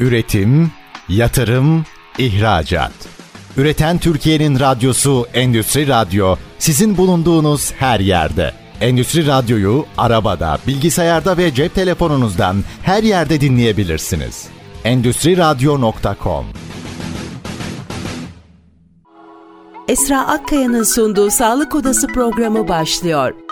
Üretim, yatırım, ihracat. Üreten Türkiye'nin radyosu Endüstri Radyo sizin bulunduğunuz her yerde. Endüstri Radyo'yu arabada, bilgisayarda ve cep telefonunuzdan her yerde dinleyebilirsiniz. Endüstri Radyo.com Esra Akkaya'nın sunduğu Sağlık Odası programı başlıyor.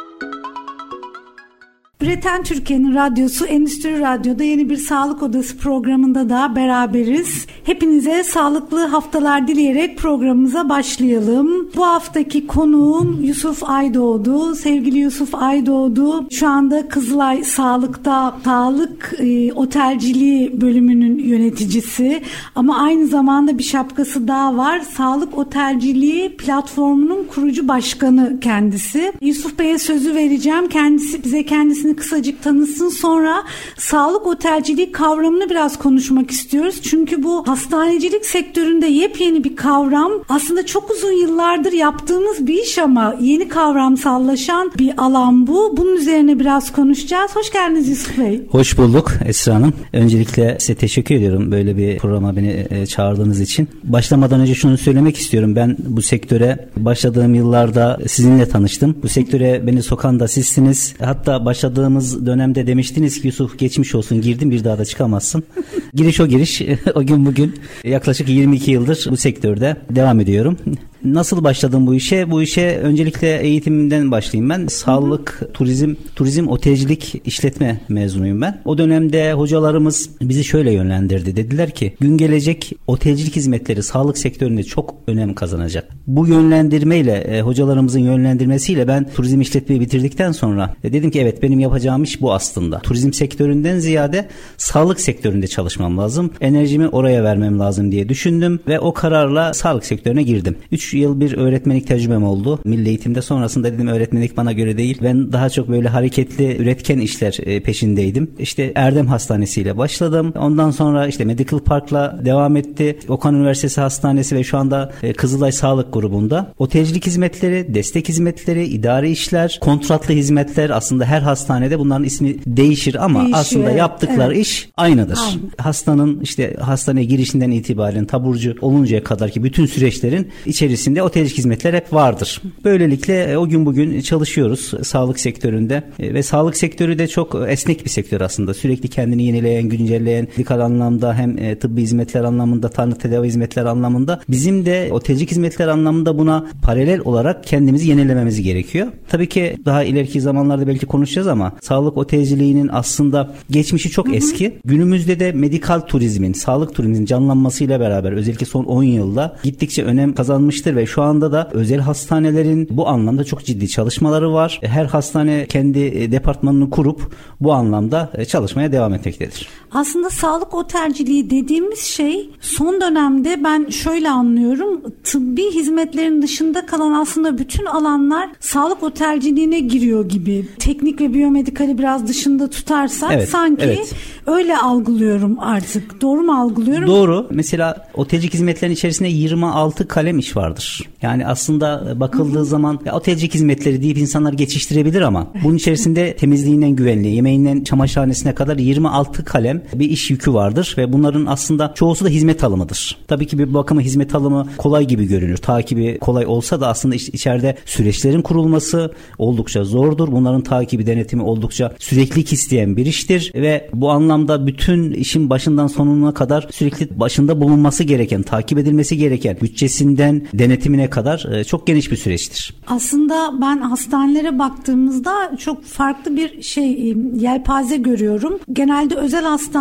Üreten Türkiye'nin radyosu Endüstri Radyo'da yeni bir Sağlık Odası programında da beraberiz. Hepinize sağlıklı haftalar dileyerek programımıza başlayalım. Bu haftaki konuğum Yusuf Aydoğdu. Sevgili Yusuf Aydoğdu şu anda Kızılay Sağlık'ta sağlık e, otelciliği bölümünün yöneticisi ama aynı zamanda bir şapkası daha var. Sağlık otelciliği platformunun kurucu başkanı kendisi. Yusuf Bey'e sözü vereceğim. Kendisi bize kendisini kısacık tanısın sonra sağlık otelciliği kavramını biraz konuşmak istiyoruz. Çünkü bu hastanecilik sektöründe yepyeni bir kavram. Aslında çok uzun yıllardır yaptığımız bir iş ama yeni kavramsallaşan bir alan bu. Bunun üzerine biraz konuşacağız. Hoş geldiniz Yusuf Bey. Hoş bulduk Esra Hanım. Öncelikle size teşekkür ediyorum böyle bir programa beni e, çağırdığınız için. Başlamadan önce şunu söylemek istiyorum. Ben bu sektöre başladığım yıllarda sizinle tanıştım. Bu sektöre beni sokan da sizsiniz. Hatta başladığımız dönemde demiştiniz ki Yusuf geçmiş olsun girdim bir daha da çıkamazsın. giriş o giriş. o gün bugün yaklaşık 22 yıldır bu sektörde devam ediyorum. Nasıl başladım bu işe? Bu işe öncelikle eğitimden başlayayım ben. Sağlık, turizm, turizm otelcilik işletme mezunuyum ben. O dönemde hocalarımız bizi şöyle yönlendirdi. Dediler ki gün gelecek otelcilik hizmetleri sağlık sektöründe çok önem kazanacak. Bu yönlendirmeyle, e, hocalarımızın yönlendirmesiyle ben turizm işletmeyi bitirdikten sonra e, dedim ki evet benim yapacağım iş bu aslında. Turizm sektöründen ziyade sağlık sektöründe çalışmam lazım. Enerjimi oraya vermem lazım diye düşündüm ve o kararla sağlık sektörüne girdim. 3 yıl bir öğretmenlik tecrübem oldu. Milli eğitimde sonrasında dedim öğretmenlik bana göre değil. Ben daha çok böyle hareketli, üretken işler e, peşindeydim. İşte Erdem Hastanesi ile başladım. Ondan sonra işte Medical Park'la devam etti. Okan Üniversitesi Hastanesi ve şu anda e, Kızılay Sağlık grubunda. Otelcilik hizmetleri, destek hizmetleri, idari işler, kontratlı hizmetler aslında her hastanede bunların ismi değişir ama Değişiyor, aslında yaptıkları evet. iş aynıdır. Aynı. Hastanın işte hastaneye girişinden itibaren taburcu oluncaya kadar ki bütün süreçlerin içerisinde otelcilik hizmetler hep vardır. Böylelikle e, o gün bugün çalışıyoruz sağlık sektöründe E, ve sağlık sektörü de çok esnek bir sektör aslında. Sürekli kendini yenileyen, güncelleyen, medikal anlamda hem e, tıbbi hizmetler anlamında, tanı tedavi hizmetler anlamında bizim de otelcilik hizmetler anlamında buna paralel olarak kendimizi yenilememiz gerekiyor. Tabii ki daha ileriki zamanlarda belki konuşacağız ama sağlık otelciliğinin aslında geçmişi çok eski. Günümüzde de medikal turizmin, sağlık turizminin canlanmasıyla beraber özellikle son 10 yılda gittikçe önem kazanmıştır ve şu anda da özel hastanelerin bu anlamda çok ciddi çalışmaları var. Her hastane kendi e, departmanını kurup bu anlamda e, çalışmaya devam etmektedir. Aslında sağlık otelciliği dediğimiz şey son dönemde ben şöyle anlıyorum. Tıbbi hizmetlerin dışında kalan aslında bütün alanlar sağlık otelciliğine giriyor gibi. Teknik ve biyomedikali biraz dışında tutarsak Evet, sanki evet. öyle algılıyorum artık. Doğru mu algılıyorum? Doğru. Mesela otelcilik hizmetlerin içerisinde 26 kalem iş vardır. Yani aslında bakıldığı zaman otelcilik hizmetleri deyip insanlar geçiştirebilir ama bunun içerisinde temizliğinden güvenliği, yemeğinden çamaşırhanesine kadar 26 kalem bir iş yükü vardır ve bunların aslında çoğusu da hizmet alımıdır. Tabii ki bir bakıma hizmet alımı kolay gibi görünür. Takibi kolay olsa da aslında iç- içeride süreçlerin kurulması oldukça zordur. Bunların takibi, denetimi oldukça süreklilik isteyen bir iştir ve bu anlamda bütün işin başından sonuna kadar sürekli başında bulunması gereken, takip edilmesi gereken bütçesinden denetimine kadar e, çok geniş bir süreçtir. Aslında ben hastanelere baktığımızda çok farklı bir şey e, yelpaze görüyorum. Genelde özel hastaneler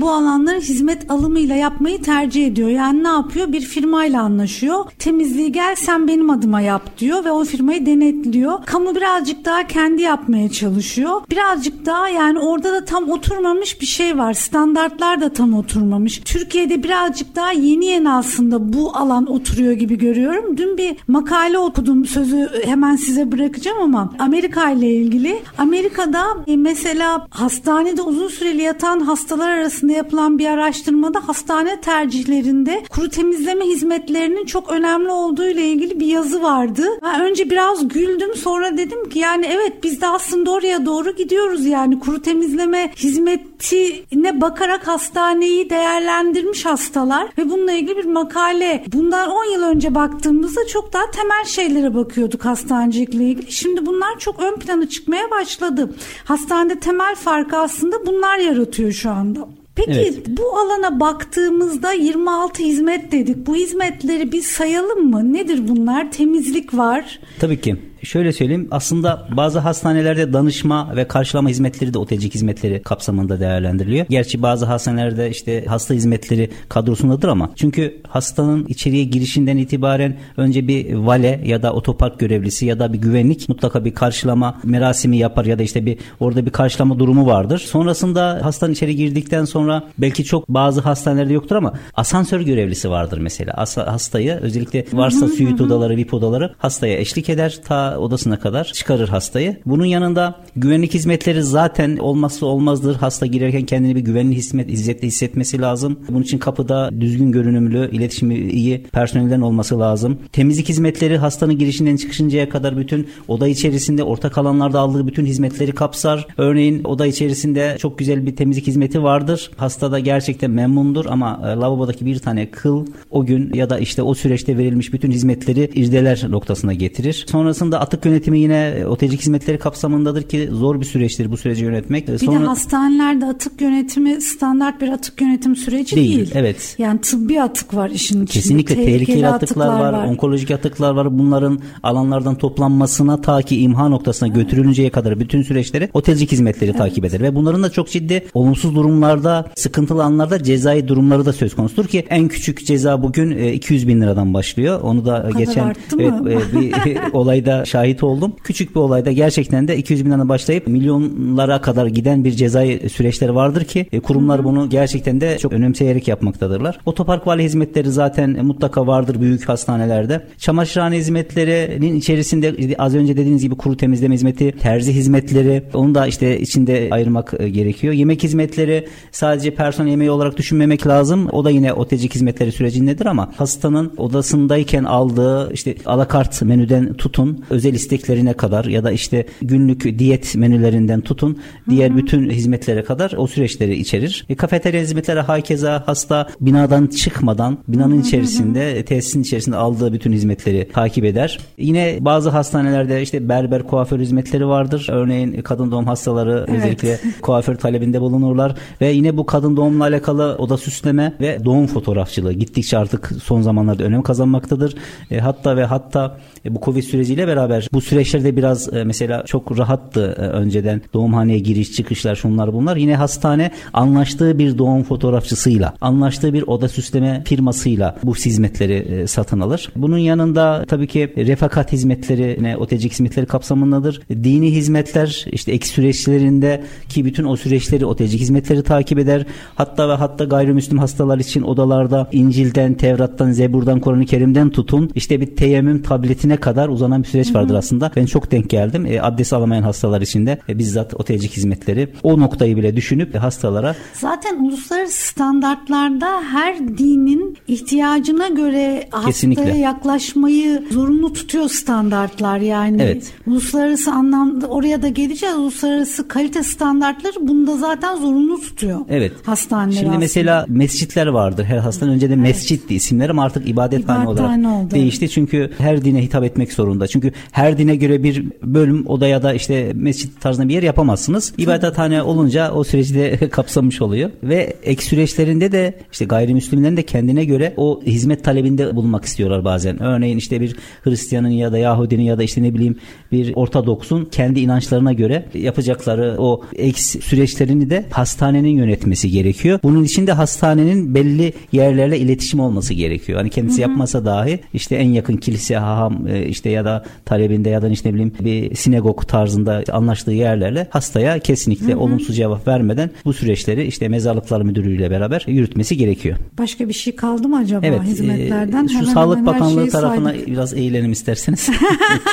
bu alanları hizmet alımıyla yapmayı tercih ediyor. Yani ne yapıyor? Bir firmayla anlaşıyor. Temizliği gel sen benim adıma yap diyor ve o firmayı denetliyor. Kamu birazcık daha kendi yapmaya çalışıyor. Birazcık daha yani orada da tam oturmamış bir şey var. Standartlar da tam oturmamış. Türkiye'de birazcık daha yeni yeni aslında bu alan oturuyor gibi görüyorum. Dün bir makale okudum sözü hemen size bırakacağım ama Amerika ile ilgili. Amerika'da e, mesela hastanede uzun süreli yatan hastalar arasında yapılan bir araştırmada hastane tercihlerinde kuru temizleme hizmetlerinin çok önemli olduğu ile ilgili bir yazı vardı. Ben önce biraz güldüm sonra dedim ki yani evet biz de aslında oraya doğru gidiyoruz yani kuru temizleme hizmet hizmetine bakarak hastaneyi değerlendirmiş hastalar ve bununla ilgili bir makale. Bundan 10 yıl önce baktığımızda çok daha temel şeylere bakıyorduk hastanecilikle ilgili. Şimdi bunlar çok ön plana çıkmaya başladı. Hastanede temel farkı aslında bunlar yaratıyor şu anda. Peki evet. bu alana baktığımızda 26 hizmet dedik. Bu hizmetleri bir sayalım mı? Nedir bunlar? Temizlik var. Tabii ki şöyle söyleyeyim aslında bazı hastanelerde danışma ve karşılama hizmetleri de otecik hizmetleri kapsamında değerlendiriliyor. Gerçi bazı hastanelerde işte hasta hizmetleri kadrosundadır ama çünkü hastanın içeriye girişinden itibaren önce bir vale ya da otopark görevlisi ya da bir güvenlik mutlaka bir karşılama merasimi yapar ya da işte bir orada bir karşılama durumu vardır. Sonrasında hastanın içeri girdikten sonra belki çok bazı hastanelerde yoktur ama asansör görevlisi vardır mesela. As- hastayı özellikle varsa suite odaları, VIP odaları hastaya eşlik eder. Ta odasına kadar çıkarır hastayı. Bunun yanında güvenlik hizmetleri zaten olmazsa olmazdır. Hasta girerken kendini bir güvenli hizmet, izzetle hissetmesi lazım. Bunun için kapıda düzgün görünümlü, iletişimi iyi personelden olması lazım. Temizlik hizmetleri hastanın girişinden çıkışıncaya kadar bütün oda içerisinde ortak alanlarda aldığı bütün hizmetleri kapsar. Örneğin oda içerisinde çok güzel bir temizlik hizmeti vardır. Hasta da gerçekten memnundur ama e, lavabodaki bir tane kıl o gün ya da işte o süreçte verilmiş bütün hizmetleri irdeler noktasına getirir. Sonrasında atık yönetimi yine e, otecilik hizmetleri kapsamındadır ki zor bir süreçtir bu süreci yönetmek. Bir Sonra... de hastanelerde atık yönetimi standart bir atık yönetim süreci değil. değil. Evet. Yani tıbbi atık var işin içinde. Kesinlikle tehlikeli, tehlikeli atıklar, atıklar var, var, onkolojik atıklar var. Bunların alanlardan toplanmasına ta ki imha noktasına götürülünceye kadar bütün süreçleri otecilik hizmetleri evet. takip eder ve bunların da çok ciddi olumsuz durumlarda, sıkıntılı anlarda cezai durumları da söz konusudur ki en küçük ceza bugün 200 e, bin liradan başlıyor. Onu da geçen evet, e, bir olayda şahit oldum. Küçük bir olayda gerçekten de 200 bin lira başlayıp milyonlara kadar giden bir cezai süreçleri vardır ki e, kurumlar bunu gerçekten de çok önemseyerek yapmaktadırlar. Otopark vali hizmetleri zaten mutlaka vardır büyük hastanelerde. Çamaşırhane hizmetlerinin içerisinde az önce dediğiniz gibi kuru temizleme hizmeti, terzi hizmetleri onu da işte içinde ayırmak e, gerekiyor. Yemek hizmetleri sadece personel yemeği olarak düşünmemek lazım. O da yine otecik hizmetleri sürecindedir ama hastanın odasındayken aldığı işte alakart menüden tutun özel isteklerine kadar ya da işte günlük diyet menülerinden tutun diğer Hı-hı. bütün hizmetlere kadar o süreçleri içerir. E, kafeterya hizmetleri hakeza hasta binadan çıkmadan binanın Hı-hı. içerisinde tesisin içerisinde aldığı bütün hizmetleri takip eder. Yine bazı hastanelerde işte berber kuaför hizmetleri vardır. Örneğin kadın doğum hastaları evet. özellikle kuaför talebinde bulunurlar ve yine bu kadın doğumla alakalı oda süsleme ve doğum fotoğrafçılığı gittikçe artık son zamanlarda önem kazanmaktadır. E, hatta ve hatta e, bu Covid süreciyle beraber bu süreçlerde biraz e, mesela çok rahattı e, önceden doğumhaneye giriş çıkışlar şunlar bunlar. Yine hastane anlaştığı bir doğum fotoğrafçısıyla, anlaştığı bir oda süsleme firmasıyla bu hizmetleri e, satın alır. Bunun yanında tabii ki refakat hizmetleri, ne otecik hizmetleri kapsamındadır. Dini hizmetler işte ek süreçlerinde ki bütün o süreçleri otecik hizmetleri takip eder. Hatta ve hatta gayrimüslim hastalar için odalarda İncil'den, Tevrat'tan, Zebur'dan, Kur'an-ı Kerim'den tutun işte bir teyemmüm tabletine kadar uzanan bir süreç vardır aslında. Ben çok denk geldim. E, abdest alamayan hastalar için de e, bizzat otelcik hizmetleri o noktayı bile düşünüp e, hastalara Zaten uluslararası standartlarda her dinin ihtiyacına göre Kesinlikle. hastaya yaklaşmayı zorunlu tutuyor standartlar yani. Evet. Uluslararası anlamda oraya da geleceğiz. Uluslararası kalite standartları bunda zaten zorunlu tutuyor. Evet. Hastaneler Şimdi aslında. mesela mescitler vardır. Her hastane önce de evet. mescitti isimler ama artık ibadethane olarak oldu. değişti. Çünkü her dine hitap etmek zorunda. Çünkü her dine göre bir bölüm odaya da işte mescit tarzında bir yer yapamazsınız. İbadethane olunca o süreci de kapsamış oluyor. Ve ek süreçlerinde de işte gayrimüslimlerin de kendine göre o hizmet talebinde bulunmak istiyorlar bazen. Örneğin işte bir Hristiyanın ya da Yahudinin ya da işte ne bileyim bir Ortodoksun kendi inançlarına göre yapacakları o ek süreçlerini de hastanenin yönetmesi gerekiyor. Bunun için de hastanenin belli yerlerle iletişim olması gerekiyor. Hani kendisi hı hı. yapmasa dahi işte en yakın kilise, haham e, işte ya da talebinde ya da işte ne bileyim bir sinagog tarzında anlaştığı yerlerle hastaya kesinlikle hı hı. olumsuz cevap vermeden bu süreçleri işte mezarlıklar müdürüyle beraber yürütmesi gerekiyor. Başka bir şey kaldı mı acaba evet, hizmetlerden? E, şu hemen Sağlık hemen Bakanlığı tarafına saydım. biraz eğilelim isterseniz.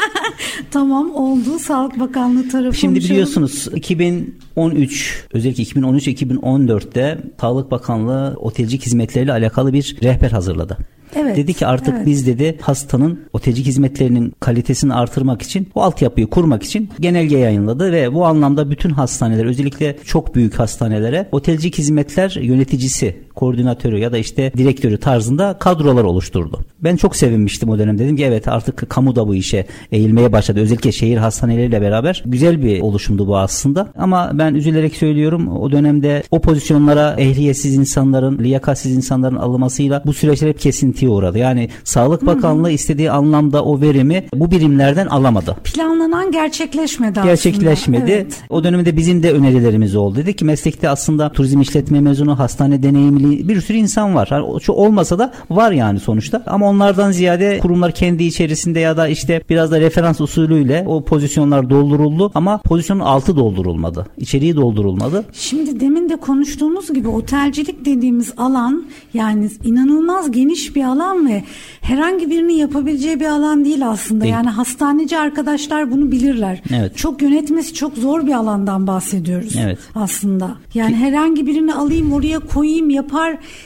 tamam oldu. Sağlık Bakanlığı tarafı. Şimdi biliyorsunuz 2013 özellikle 2013-2014'te Sağlık Bakanlığı otelcik hizmetleriyle alakalı bir rehber hazırladı. Evet, dedi ki artık evet. biz dedi hastanın otelcilik hizmetlerinin kalitesini artırmak için bu altyapıyı kurmak için genelge yayınladı ve bu anlamda bütün hastaneler özellikle çok büyük hastanelere otelcilik hizmetler yöneticisi koordinatörü ya da işte direktörü tarzında kadrolar oluşturdu. Ben çok sevinmiştim o dönem. Dedim ki evet artık kamu da bu işe eğilmeye başladı. Özellikle şehir hastaneleriyle beraber güzel bir oluşumdu bu aslında. Ama ben üzülerek söylüyorum o dönemde o pozisyonlara ehliyetsiz insanların, liyakatsiz insanların alınmasıyla bu süreçler hep kesintiye uğradı. Yani Sağlık Bakanlığı istediği anlamda o verimi bu birimlerden alamadı. Planlanan gerçekleşmedi aslında. Gerçekleşmedi. Evet. O dönemde bizim de önerilerimiz oldu. Dedi ki meslekte aslında turizm işletme mezunu, hastane deneyimli bir sürü insan var. Yani olmasa da var yani sonuçta. Ama onlardan ziyade kurumlar kendi içerisinde ya da işte biraz da referans usulüyle o pozisyonlar dolduruldu ama pozisyonun altı doldurulmadı. İçeriği doldurulmadı. Şimdi demin de konuştuğumuz gibi otelcilik dediğimiz alan yani inanılmaz geniş bir alan ve herhangi birinin yapabileceği bir alan değil aslında. Değil. Yani hastaneci arkadaşlar bunu bilirler. Evet. Çok yönetmesi çok zor bir alandan bahsediyoruz Evet. aslında. Yani herhangi birini alayım oraya koyayım yapar.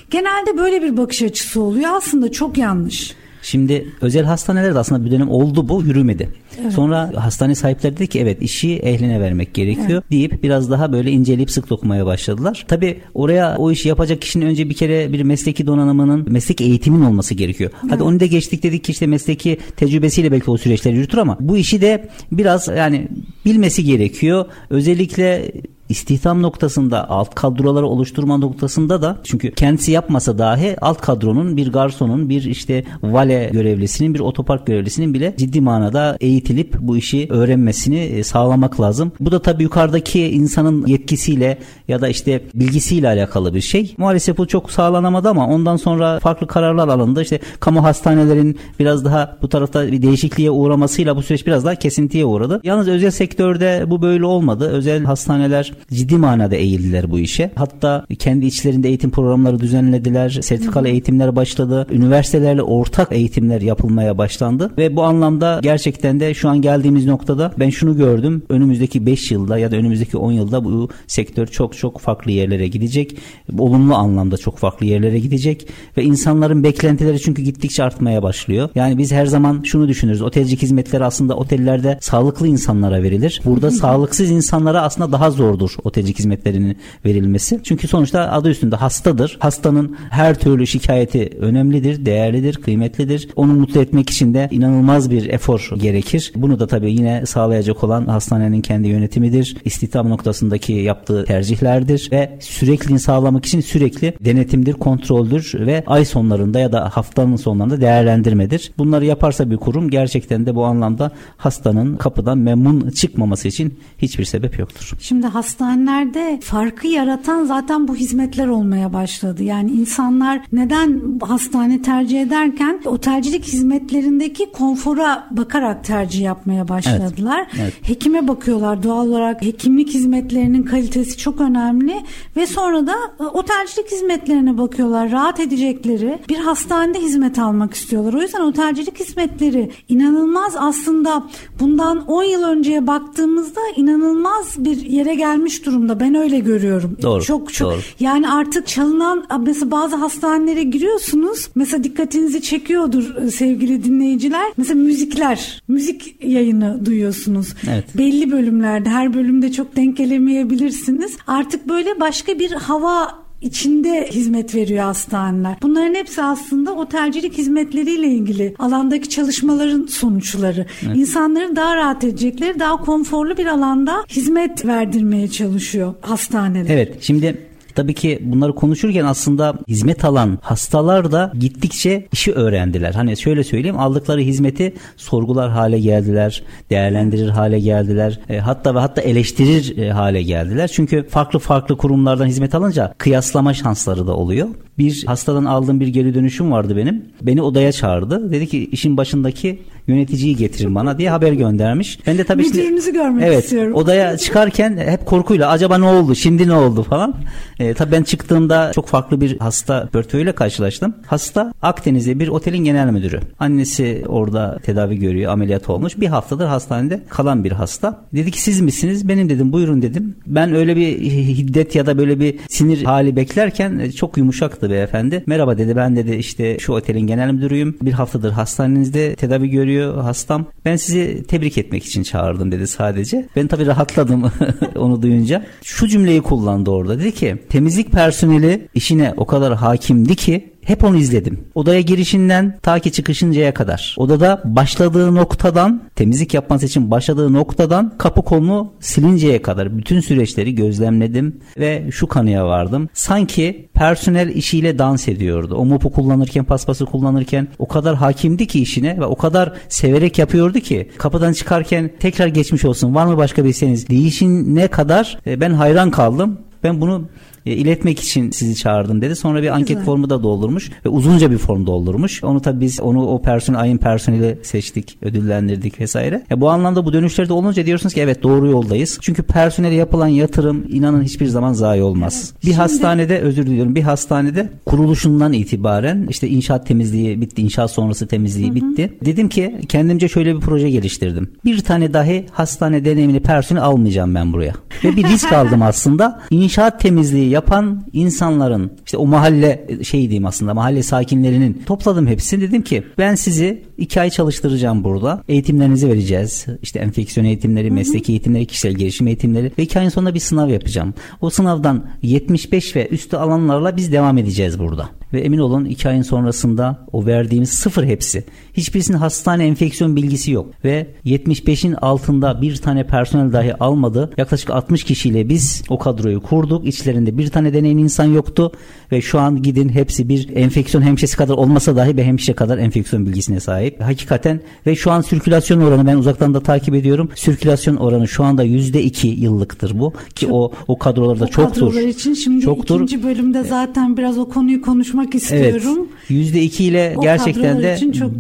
Genelde böyle bir bakış açısı oluyor. Aslında çok yanlış. Şimdi özel hastanelerde aslında bir dönem oldu bu yürümedi. Sonra hastane sahipleri dedi ki evet işi ehline vermek gerekiyor deyip biraz daha böyle inceleyip sık dokumaya başladılar. Tabi oraya o işi yapacak kişinin önce bir kere bir mesleki donanımının meslek eğitimin olması gerekiyor. Hadi onu da geçtik dedik ki işte mesleki tecrübesiyle belki o süreçler yürütür ama bu işi de biraz yani bilmesi gerekiyor. Özellikle istihdam noktasında alt kadroları oluşturma noktasında da çünkü kendisi yapmasa dahi alt kadronun bir garsonun bir işte vale görevlisinin bir otopark görevlisinin bile ciddi manada eğitilip bu işi öğrenmesini e, sağlamak lazım. Bu da tabii yukarıdaki insanın yetkisiyle ya da işte bilgisiyle alakalı bir şey. Maalesef bu çok sağlanamadı ama ondan sonra farklı kararlar alındı. İşte kamu hastanelerin biraz daha bu tarafta bir değişikliğe uğramasıyla bu süreç biraz daha kesintiye uğradı. Yalnız özel sektörde bu böyle olmadı. Özel hastaneler ciddi manada eğildiler bu işe. Hatta kendi içlerinde eğitim programları düzenlediler. Sertifikalı eğitimler başladı. Üniversitelerle ortak eğitimler yapılmaya başlandı ve bu anlamda gerçekten de şu an geldiğimiz noktada ben şunu gördüm. Önümüzdeki 5 yılda ya da önümüzdeki 10 yılda bu sektör çok çok farklı yerlere gidecek. Olumlu anlamda çok farklı yerlere gidecek ve insanların beklentileri çünkü gittikçe artmaya başlıyor. Yani biz her zaman şunu düşünürüz. Otelcilik hizmetleri aslında otellerde sağlıklı insanlara verilir. Burada sağlıksız insanlara aslında daha zordur otelcilik hizmetlerinin verilmesi. Çünkü sonuçta adı üstünde hastadır. Hastanın her türlü şikayeti önemlidir, değerlidir, kıymetlidir. Onu mutlu etmek için de inanılmaz bir efor gerekir. Bunu da tabii yine sağlayacak olan hastanenin kendi yönetimidir. İstihdam noktasındaki yaptığı tercihlerdir ve sürekliliğini sağlamak için sürekli denetimdir, kontroldür ve ay sonlarında ya da haftanın sonlarında değerlendirmedir. Bunları yaparsa bir kurum gerçekten de bu anlamda hastanın kapıdan memnun çıkmaması için hiçbir sebep yoktur. Şimdi hastanelerde farkı yaratan zaten bu hizmetler olmaya başladı. Yani insanlar neden hastane tercih ederken otelcilik hizmetlerindeki konfora bakarak tercih yapmaya başladılar. Evet. Hekime bakıyorlar doğal olarak hekimlik hizmetlerinin kalitesi çok önemli ve sonra da e, otelcilik hizmetlerine bakıyorlar. Rahat edecekleri bir hastanede hizmet almak istiyorlar. O yüzden otelcilik hizmetleri inanılmaz aslında bundan 10 yıl önceye baktığımızda inanılmaz bir yere gelmiş durumda. Ben öyle görüyorum. Doğru, Çok çok doğru. yani artık çalınan mesela bazı hastanelere giriyorsunuz. Mesela dikkatinizi çekiyordur e, sevgili dinleyiciler. Mesela müzikler, müzik yayını duyuyorsunuz. Evet. Belli bölümlerde her bölümde çok denk gelemeyebilirsiniz. Artık böyle başka bir hava içinde hizmet veriyor hastaneler. Bunların hepsi aslında otelcilik hizmetleriyle ilgili alandaki çalışmaların sonuçları. İnsanların daha rahat edecekleri, daha konforlu bir alanda hizmet verdirmeye çalışıyor hastaneler. Evet şimdi Tabii ki bunları konuşurken aslında hizmet alan hastalar da gittikçe işi öğrendiler. Hani şöyle söyleyeyim aldıkları hizmeti sorgular hale geldiler, değerlendirir hale geldiler. E, hatta ve hatta eleştirir e, hale geldiler. Çünkü farklı farklı kurumlardan hizmet alınca kıyaslama şansları da oluyor. Bir hastadan aldığım bir geri dönüşüm vardı benim. Beni odaya çağırdı. Dedi ki işin başındaki yöneticiyi getirin bana diye haber göndermiş. Ben de tabii şimdi- Müdürünüzü görmek evet, istiyorum. Odaya çıkarken hep korkuyla acaba ne oldu şimdi ne oldu falan. E, tabii ben çıktığımda çok farklı bir hasta portföyüyle karşılaştım. Hasta Akdeniz'de bir otelin genel müdürü. Annesi orada tedavi görüyor ameliyat olmuş. Bir haftadır hastanede kalan bir hasta. Dedi ki siz misiniz? Benim dedim buyurun dedim. Ben öyle bir hiddet ya da böyle bir sinir hali beklerken e, çok yumuşaktı beyefendi. Merhaba dedi ben dedi işte şu otelin genel müdürüyüm. Bir haftadır hastanenizde tedavi görüyor hastam. Ben sizi tebrik etmek için çağırdım dedi sadece. Ben tabii rahatladım onu duyunca. Şu cümleyi kullandı orada. Dedi ki temizlik personeli işine o kadar hakimdi ki hep onu izledim. Odaya girişinden ta ki çıkışıncaya kadar. Odada başladığı noktadan temizlik yapması için başladığı noktadan kapı kolunu silinceye kadar bütün süreçleri gözlemledim ve şu kanıya vardım. Sanki personel işiyle dans ediyordu. O mopu kullanırken paspası kullanırken o kadar hakimdi ki işine ve o kadar severek yapıyordu ki kapıdan çıkarken tekrar geçmiş olsun var mı başka bir isteğiniz değişine kadar e, ben hayran kaldım. Ben bunu iletmek için sizi çağırdım dedi. Sonra bir anket Güzel. formu da doldurmuş ve uzunca bir form doldurmuş. Onu tabii biz onu o personel ayın personeli seçtik, ödüllendirdik vesaire. Ya bu anlamda bu dönüşlerde olunca diyorsunuz ki evet doğru yoldayız. Çünkü personele yapılan yatırım inanın hiçbir zaman zayi olmaz. Evet. Bir Şimdi... hastanede özür diliyorum. Bir hastanede kuruluşundan itibaren işte inşaat temizliği bitti, inşaat sonrası temizliği Hı-hı. bitti. Dedim ki kendimce şöyle bir proje geliştirdim. Bir tane dahi hastane deneyimli personel almayacağım ben buraya. Ve bir risk aldım aslında. İnşaat temizliği yapan insanların işte o mahalle şey diyeyim aslında mahalle sakinlerinin topladım hepsini dedim ki ben sizi iki ay çalıştıracağım burada. Eğitimlerinizi vereceğiz. İşte enfeksiyon eğitimleri, mesleki eğitimleri, kişisel gelişim eğitimleri ve iki ayın sonunda bir sınav yapacağım. O sınavdan 75 ve üstü alanlarla biz devam edeceğiz burada ve emin olun 2 ayın sonrasında o verdiğimiz sıfır hepsi. Hiçbirisinin hastane enfeksiyon bilgisi yok ve 75'in altında bir tane personel dahi almadı. Yaklaşık 60 kişiyle biz o kadroyu kurduk. İçlerinde bir tane deneyen insan yoktu ve şu an gidin hepsi bir enfeksiyon hemşiresi kadar olmasa dahi bir hemşire kadar enfeksiyon bilgisine sahip. Hakikaten ve şu an sirkülasyon oranı ben uzaktan da takip ediyorum. Sirkülasyon oranı şu anda %2 yıllıktır bu ki çok, o o kadrolarda o çoktur. Kadrolar için şimdi çoktur. ikinci bölümde zaten biraz o konuyu konuşmak konuşmak istiyorum. Evet. %2 ile o gerçekten de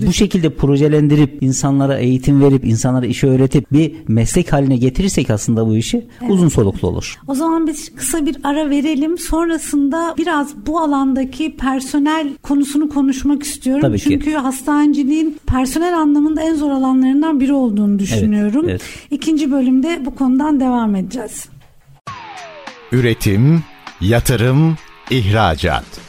bu şekilde projelendirip insanlara eğitim verip insanlara işi öğretip bir meslek haline getirirsek aslında bu işi evet. uzun soluklu olur. O zaman biz kısa bir ara verelim. Sonrasında biraz bu alandaki personel konusunu konuşmak istiyorum. Tabii Çünkü ki. hastanciliğin personel anlamında en zor alanlarından biri olduğunu düşünüyorum. Evet, evet. İkinci bölümde bu konudan devam edeceğiz. Üretim, yatırım, ihracat.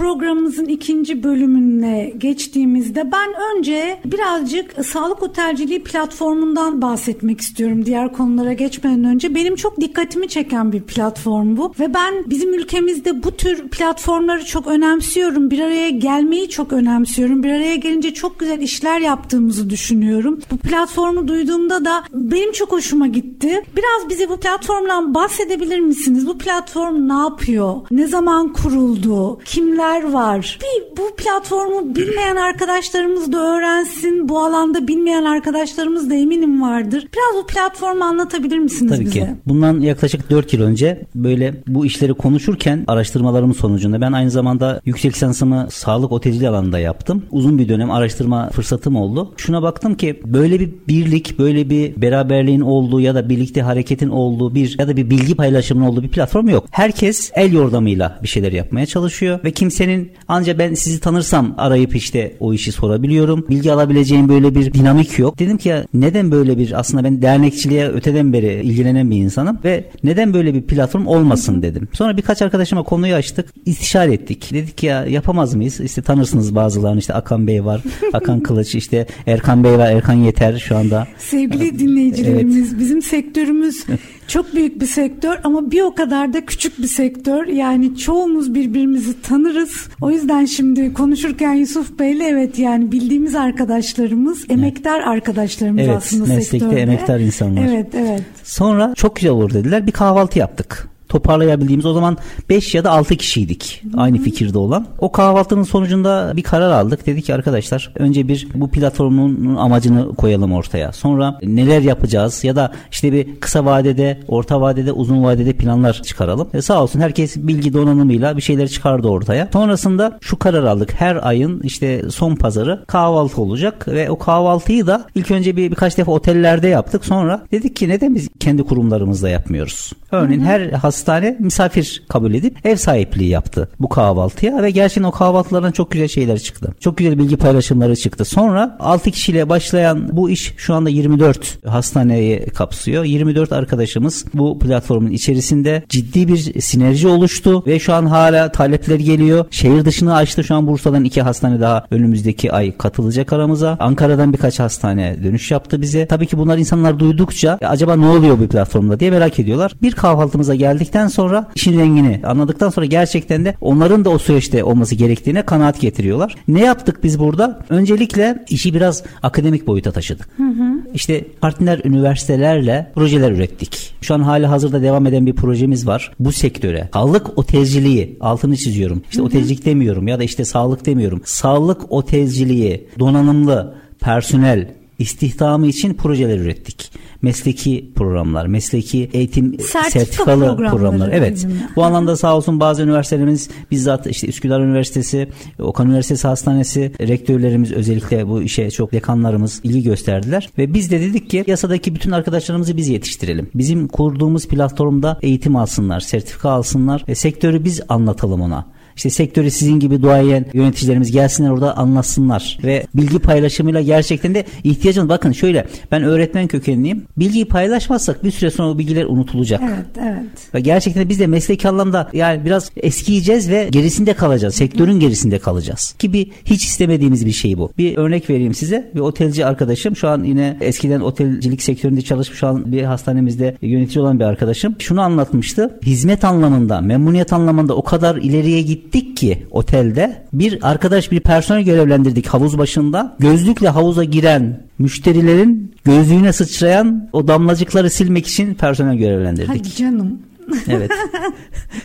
programımızın ikinci bölümüne geçtiğimizde ben önce birazcık sağlık otelciliği platformundan bahsetmek istiyorum diğer konulara geçmeden önce. Benim çok dikkatimi çeken bir platform bu ve ben bizim ülkemizde bu tür platformları çok önemsiyorum. Bir araya gelmeyi çok önemsiyorum. Bir araya gelince çok güzel işler yaptığımızı düşünüyorum. Bu platformu duyduğumda da benim çok hoşuma gitti. Biraz bize bu platformdan bahsedebilir misiniz? Bu platform ne yapıyor? Ne zaman kuruldu? Kimler neler var? Bir bu platformu bilmeyen arkadaşlarımız da öğrensin. Bu alanda bilmeyen arkadaşlarımız da eminim vardır. Biraz bu platformu anlatabilir misiniz Tabii bize? ki. Bundan yaklaşık 4 yıl önce böyle bu işleri konuşurken araştırmalarım sonucunda ben aynı zamanda yüksek lisansımı sağlık otelciliği alanında yaptım. Uzun bir dönem araştırma fırsatım oldu. Şuna baktım ki böyle bir birlik, böyle bir beraberliğin olduğu ya da birlikte hareketin olduğu bir ya da bir bilgi paylaşımının olduğu bir platform yok. Herkes el yordamıyla bir şeyler yapmaya çalışıyor ve kimse kimsenin ancak ben sizi tanırsam arayıp işte o işi sorabiliyorum. Bilgi alabileceğim böyle bir dinamik yok. Dedim ki ya neden böyle bir aslında ben dernekçiliğe öteden beri ilgilenen bir insanım ve neden böyle bir platform olmasın dedim. Sonra birkaç arkadaşıma konuyu açtık. istişare ettik. Dedik ya yapamaz mıyız? İşte tanırsınız bazılarını işte Akan Bey var. Akan Kılıç işte Erkan Bey var. Erkan Yeter şu anda. Sevgili dinleyicilerimiz evet. bizim sektörümüz çok büyük bir sektör ama bir o kadar da küçük bir sektör. Yani çoğumuz birbirimizi tanırız. O yüzden şimdi konuşurken Yusuf Bey'le evet yani bildiğimiz arkadaşlarımız, emektar arkadaşlarımız evet, aslında meslekte sektörde. meslekte emektar insanlar. Evet, evet. Sonra çok güzel olur dediler. Bir kahvaltı yaptık toparlayabildiğimiz o zaman 5 ya da 6 kişiydik Hı-hı. aynı fikirde olan. O kahvaltının sonucunda bir karar aldık. Dedik ki arkadaşlar önce bir bu platformun amacını koyalım ortaya. Sonra neler yapacağız ya da işte bir kısa vadede, orta vadede, uzun vadede planlar çıkaralım. E sağ olsun herkes bilgi donanımıyla bir şeyler çıkardı ortaya. Sonrasında şu karar aldık. Her ayın işte son pazarı kahvaltı olacak ve o kahvaltıyı da ilk önce bir birkaç defa otellerde yaptık. Sonra dedik ki neden biz kendi kurumlarımızda yapmıyoruz? Örneğin Hı-hı. her hasta hastane misafir kabul edip ev sahipliği yaptı bu kahvaltıya ve gerçekten o kahvaltılardan çok güzel şeyler çıktı. Çok güzel bilgi paylaşımları çıktı. Sonra 6 kişiyle başlayan bu iş şu anda 24 hastaneyi kapsıyor. 24 arkadaşımız bu platformun içerisinde ciddi bir sinerji oluştu ve şu an hala talepler geliyor. Şehir dışına açtı. Şu an Bursa'dan iki hastane daha önümüzdeki ay katılacak aramıza. Ankara'dan birkaç hastane dönüş yaptı bize. Tabii ki bunlar insanlar duydukça e, acaba ne oluyor bu platformda diye merak ediyorlar. Bir kahvaltımıza geldikten sonra işin rengini anladıktan sonra gerçekten de onların da o süreçte olması gerektiğine kanaat getiriyorlar. Ne yaptık biz burada? Öncelikle işi biraz akademik boyuta taşıdık. Hı hı. İşte partner üniversitelerle projeler ürettik. Şu an hali hazırda devam eden bir projemiz var. Bu sektöre sağlık otelciliği altını çiziyorum. İşte hı hı. otelcilik demiyorum ya da işte sağlık demiyorum. Sağlık otelciliği donanımlı personel istihdamı için projeler ürettik mesleki programlar, mesleki eğitim Sertifika sertifikalı programlar. Evet. Bu anlamda sağ olsun bazı üniversitelerimiz bizzat işte Üsküdar Üniversitesi, Okan Üniversitesi Hastanesi rektörlerimiz özellikle bu işe çok dekanlarımız ilgi gösterdiler ve biz de dedik ki yasadaki bütün arkadaşlarımızı biz yetiştirelim. Bizim kurduğumuz platformda eğitim alsınlar, sertifika alsınlar ve sektörü biz anlatalım ona. İşte sektörü sizin gibi duayen yöneticilerimiz gelsinler orada anlatsınlar ve bilgi paylaşımıyla gerçekten de ihtiyacımız bakın şöyle ben öğretmen kökenliyim. Bilgiyi paylaşmazsak bir süre sonra o bilgiler unutulacak. Evet, evet. Ve gerçekten biz de mesleki anlamda yani biraz eskiyeceğiz ve gerisinde kalacağız. Sektörün gerisinde kalacağız. Ki bir hiç istemediğimiz bir şey bu. Bir örnek vereyim size. Bir otelci arkadaşım şu an yine eskiden otelcilik sektöründe çalışmış şu an bir hastanemizde yönetici olan bir arkadaşım. Şunu anlatmıştı. Hizmet anlamında, memnuniyet anlamında o kadar ileriye gitti gittik ki otelde bir arkadaş bir personel görevlendirdik havuz başında. Gözlükle havuza giren müşterilerin gözlüğüne sıçrayan o damlacıkları silmek için personel görevlendirdik. Hadi canım. evet.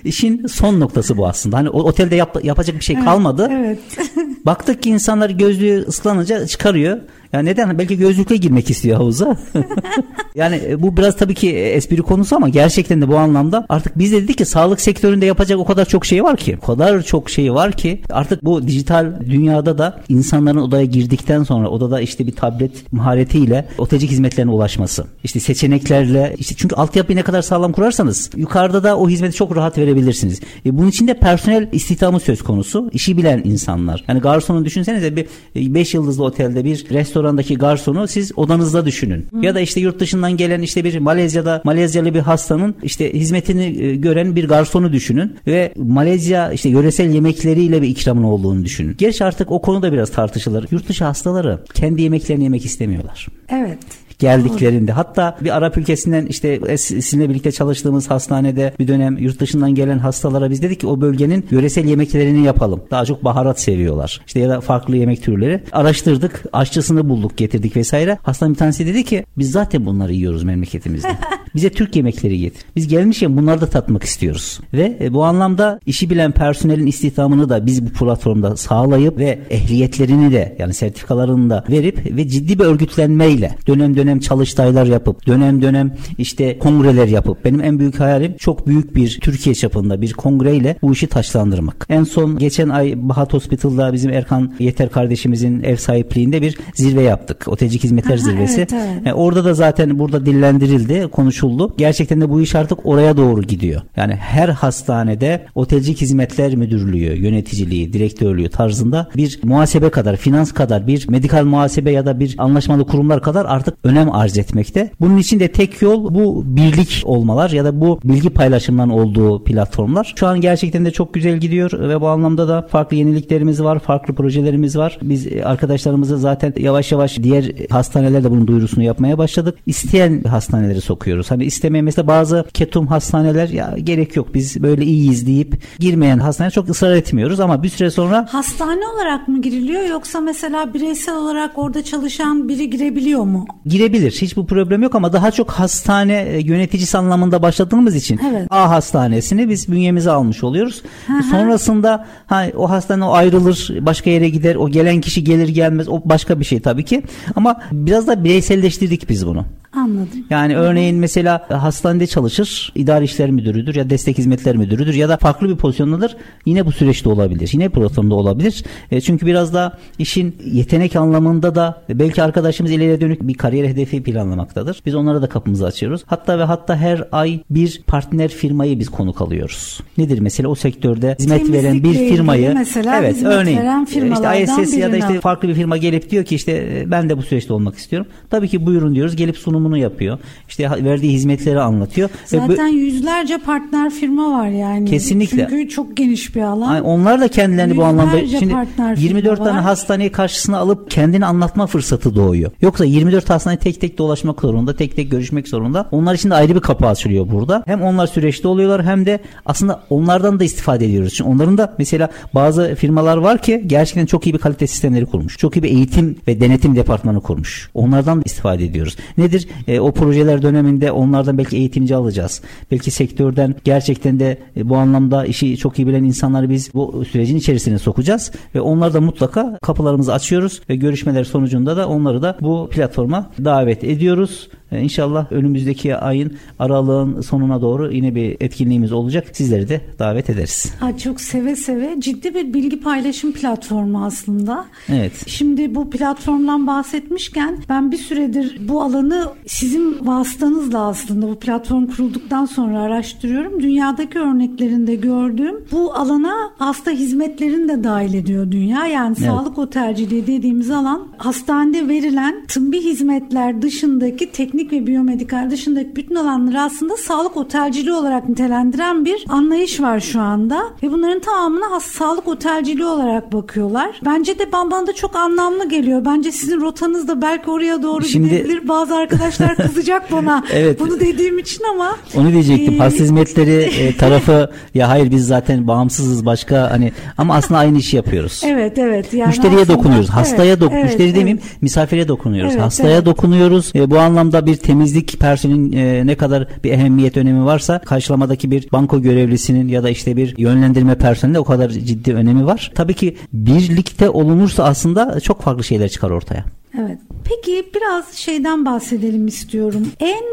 İşin son noktası bu aslında. Hani otelde yap, yapacak bir şey kalmadı. Evet. Baktık ki insanlar gözlüğü ıslanınca çıkarıyor. Ya neden? Belki gözlükle girmek istiyor havuza. yani e, bu biraz tabii ki e, espri konusu ama gerçekten de bu anlamda artık biz de dedik ki sağlık sektöründe yapacak o kadar çok şey var ki. O kadar çok şey var ki artık bu dijital dünyada da insanların odaya girdikten sonra odada işte bir tablet maharetiyle otacık hizmetlerine ulaşması. İşte seçeneklerle işte çünkü altyapıyı ne kadar sağlam kurarsanız yukarıda da o hizmeti çok rahat verebilirsiniz. E bunun için de personel istihdamı söz konusu. İşi bilen insanlar. Yani garsonu düşünsenize bir 5 yıldızlı otelde bir restoran restorandaki garsonu siz odanızda düşünün. Hı. Ya da işte yurt dışından gelen işte bir Malezya'da Malezyalı bir hastanın işte hizmetini e, gören bir garsonu düşünün ve Malezya işte yöresel yemekleriyle bir ikramın olduğunu düşünün. Gerçi artık o konuda biraz tartışılır. Yurt dışı hastaları kendi yemeklerini yemek istemiyorlar. Evet geldiklerinde. Hatta bir Arap ülkesinden işte sizinle birlikte çalıştığımız hastanede bir dönem yurt dışından gelen hastalara biz dedik ki o bölgenin yöresel yemeklerini yapalım. Daha çok baharat seviyorlar. İşte ya da farklı yemek türleri. Araştırdık. Aşçısını bulduk getirdik vesaire. Hastanın bir tanesi dedi ki biz zaten bunları yiyoruz memleketimizde. Bize Türk yemekleri getir. Biz gelmişken bunları da tatmak istiyoruz. Ve e, bu anlamda işi bilen personelin istihdamını da biz bu platformda sağlayıp ve ehliyetlerini de yani sertifikalarını da verip ve ciddi bir örgütlenmeyle dönem dönem dönem çalıştaylar yapıp dönem dönem işte kongreler yapıp benim en büyük hayalim çok büyük bir Türkiye çapında bir kongreyle bu işi taşlandırmak. En son geçen ay Bahat Hospital'da bizim Erkan Yeter kardeşimizin ev sahipliğinde bir zirve yaptık. Otelcik Hizmetler Aha, Zirvesi. Evet, evet. Yani e, orada da zaten burada dillendirildi, konuşuldu. Gerçekten de bu iş artık oraya doğru gidiyor. Yani her hastanede Otelcik Hizmetler Müdürlüğü, yöneticiliği, direktörlüğü tarzında bir muhasebe kadar, finans kadar, bir medikal muhasebe ya da bir anlaşmalı kurumlar kadar artık önemli önem arz etmekte. Bunun için de tek yol bu birlik olmalar ya da bu bilgi paylaşımından olduğu platformlar. Şu an gerçekten de çok güzel gidiyor ve bu anlamda da farklı yeniliklerimiz var, farklı projelerimiz var. Biz arkadaşlarımızı zaten yavaş yavaş diğer hastanelerde bunun duyurusunu yapmaya başladık. İsteyen hastaneleri sokuyoruz. Hani istemeyen mesela bazı ketum hastaneler ya gerek yok biz böyle iyiyiz deyip girmeyen hastaneye çok ısrar etmiyoruz ama bir süre sonra hastane olarak mı giriliyor yoksa mesela bireysel olarak orada çalışan biri girebiliyor mu? Gire girebilir. Hiç bu problem yok ama daha çok hastane e, yöneticisi anlamında başladığımız için evet. A hastanesini biz bünyemize almış oluyoruz. Hı-hı. Sonrasında ha, o hastane o ayrılır, başka yere gider. O gelen kişi gelir gelmez o başka bir şey tabii ki. Ama biraz da bireyselleştirdik biz bunu. Anladım. Yani örneğin mesela hastanede çalışır, idari işler müdürüdür ya destek hizmetler müdürüdür ya da farklı bir pozisyondadır. Yine bu süreçte olabilir. Yine programda olabilir. E, çünkü biraz da işin yetenek anlamında da belki arkadaşımız ileriye dönük bir kariyer hedefi planlamaktadır. Biz onlara da kapımızı açıyoruz. Hatta ve hatta her ay bir partner firmayı biz konuk alıyoruz. Nedir mesela o sektörde hizmet veren bir firmayı mesela evet örneğin veren işte ISS ya da işte farklı bir firma gelip diyor ki işte e, ben de bu süreçte olmak istiyorum. Tabii ki buyurun diyoruz. Gelip sunumunu yapıyor. İşte verdiği hizmetleri anlatıyor. Zaten Ve yüzlerce partner firma var yani. Kesinlikle. Çünkü çok geniş bir alan. Yani onlar da kendilerini yüzlerce bu anlamda şimdi 24 tane hastaneyi karşısına alıp kendini anlatma fırsatı doğuyor. Yoksa 24 hastaneye tek tek dolaşmak zorunda, tek tek görüşmek zorunda. Onlar için de ayrı bir kapı açılıyor burada. Hem onlar süreçte oluyorlar hem de aslında onlardan da istifade ediyoruz. Çünkü onların da mesela bazı firmalar var ki gerçekten çok iyi bir kalite sistemleri kurmuş. Çok iyi bir eğitim ve denetim departmanı kurmuş. Onlardan da istifade ediyoruz. Nedir? E, o projeler döneminde onlardan belki eğitimci alacağız. Belki sektörden gerçekten de e, bu anlamda işi çok iyi bilen insanları biz bu sürecin içerisine sokacağız ve onlar da mutlaka kapılarımızı açıyoruz ve görüşmeler sonucunda da onları da bu platforma davet ediyoruz. E, inşallah önümüzdeki ayın aralığın sonuna doğru yine bir etkinliğimiz olacak. Sizleri de davet ederiz. Ha, çok seve seve ciddi bir bilgi paylaşım platformu aslında. Evet. Şimdi bu platformdan bahsetmişken ben bir süredir bu alanı sizin vasıtanızla aslında bu platform kurulduktan sonra araştırıyorum. Dünyadaki örneklerinde gördüğüm bu alana hasta hizmetlerini de dahil ediyor dünya. Yani evet. sağlık otelciliği dediğimiz alan hastanede verilen tıbbi hizmetler dışındaki teknik klinik ve biyomedikal dışındaki bütün alanları aslında sağlık otelciliği olarak nitelendiren bir anlayış var şu anda. Ve bunların tamamına has sağlık otelciliği olarak bakıyorlar. Bence de bana da çok anlamlı geliyor. Bence sizin rotanız da belki oraya doğru Şimdi... gidebilir. Bazı arkadaşlar kızacak bana evet. bunu dediğim için ama. Onu diyecektim. Ee... Hasta hizmetleri e, tarafı ya hayır biz zaten bağımsızız başka hani ama aslında aynı işi yapıyoruz. Evet evet. Yani Müşteriye aslında, dokunuyoruz. Hastaya evet, dok evet, müşteri evet. demeyeyim misafire dokunuyoruz. Evet, Hastaya evet. dokunuyoruz. E, bu anlamda bir temizlik personelin e, ne kadar bir ehemmiyet önemi varsa karşılamadaki bir banko görevlisinin ya da işte bir yönlendirme personeli o kadar ciddi önemi var. Tabii ki birlikte olunursa aslında çok farklı şeyler çıkar ortaya. Evet. Peki biraz şeyden bahsedelim istiyorum. En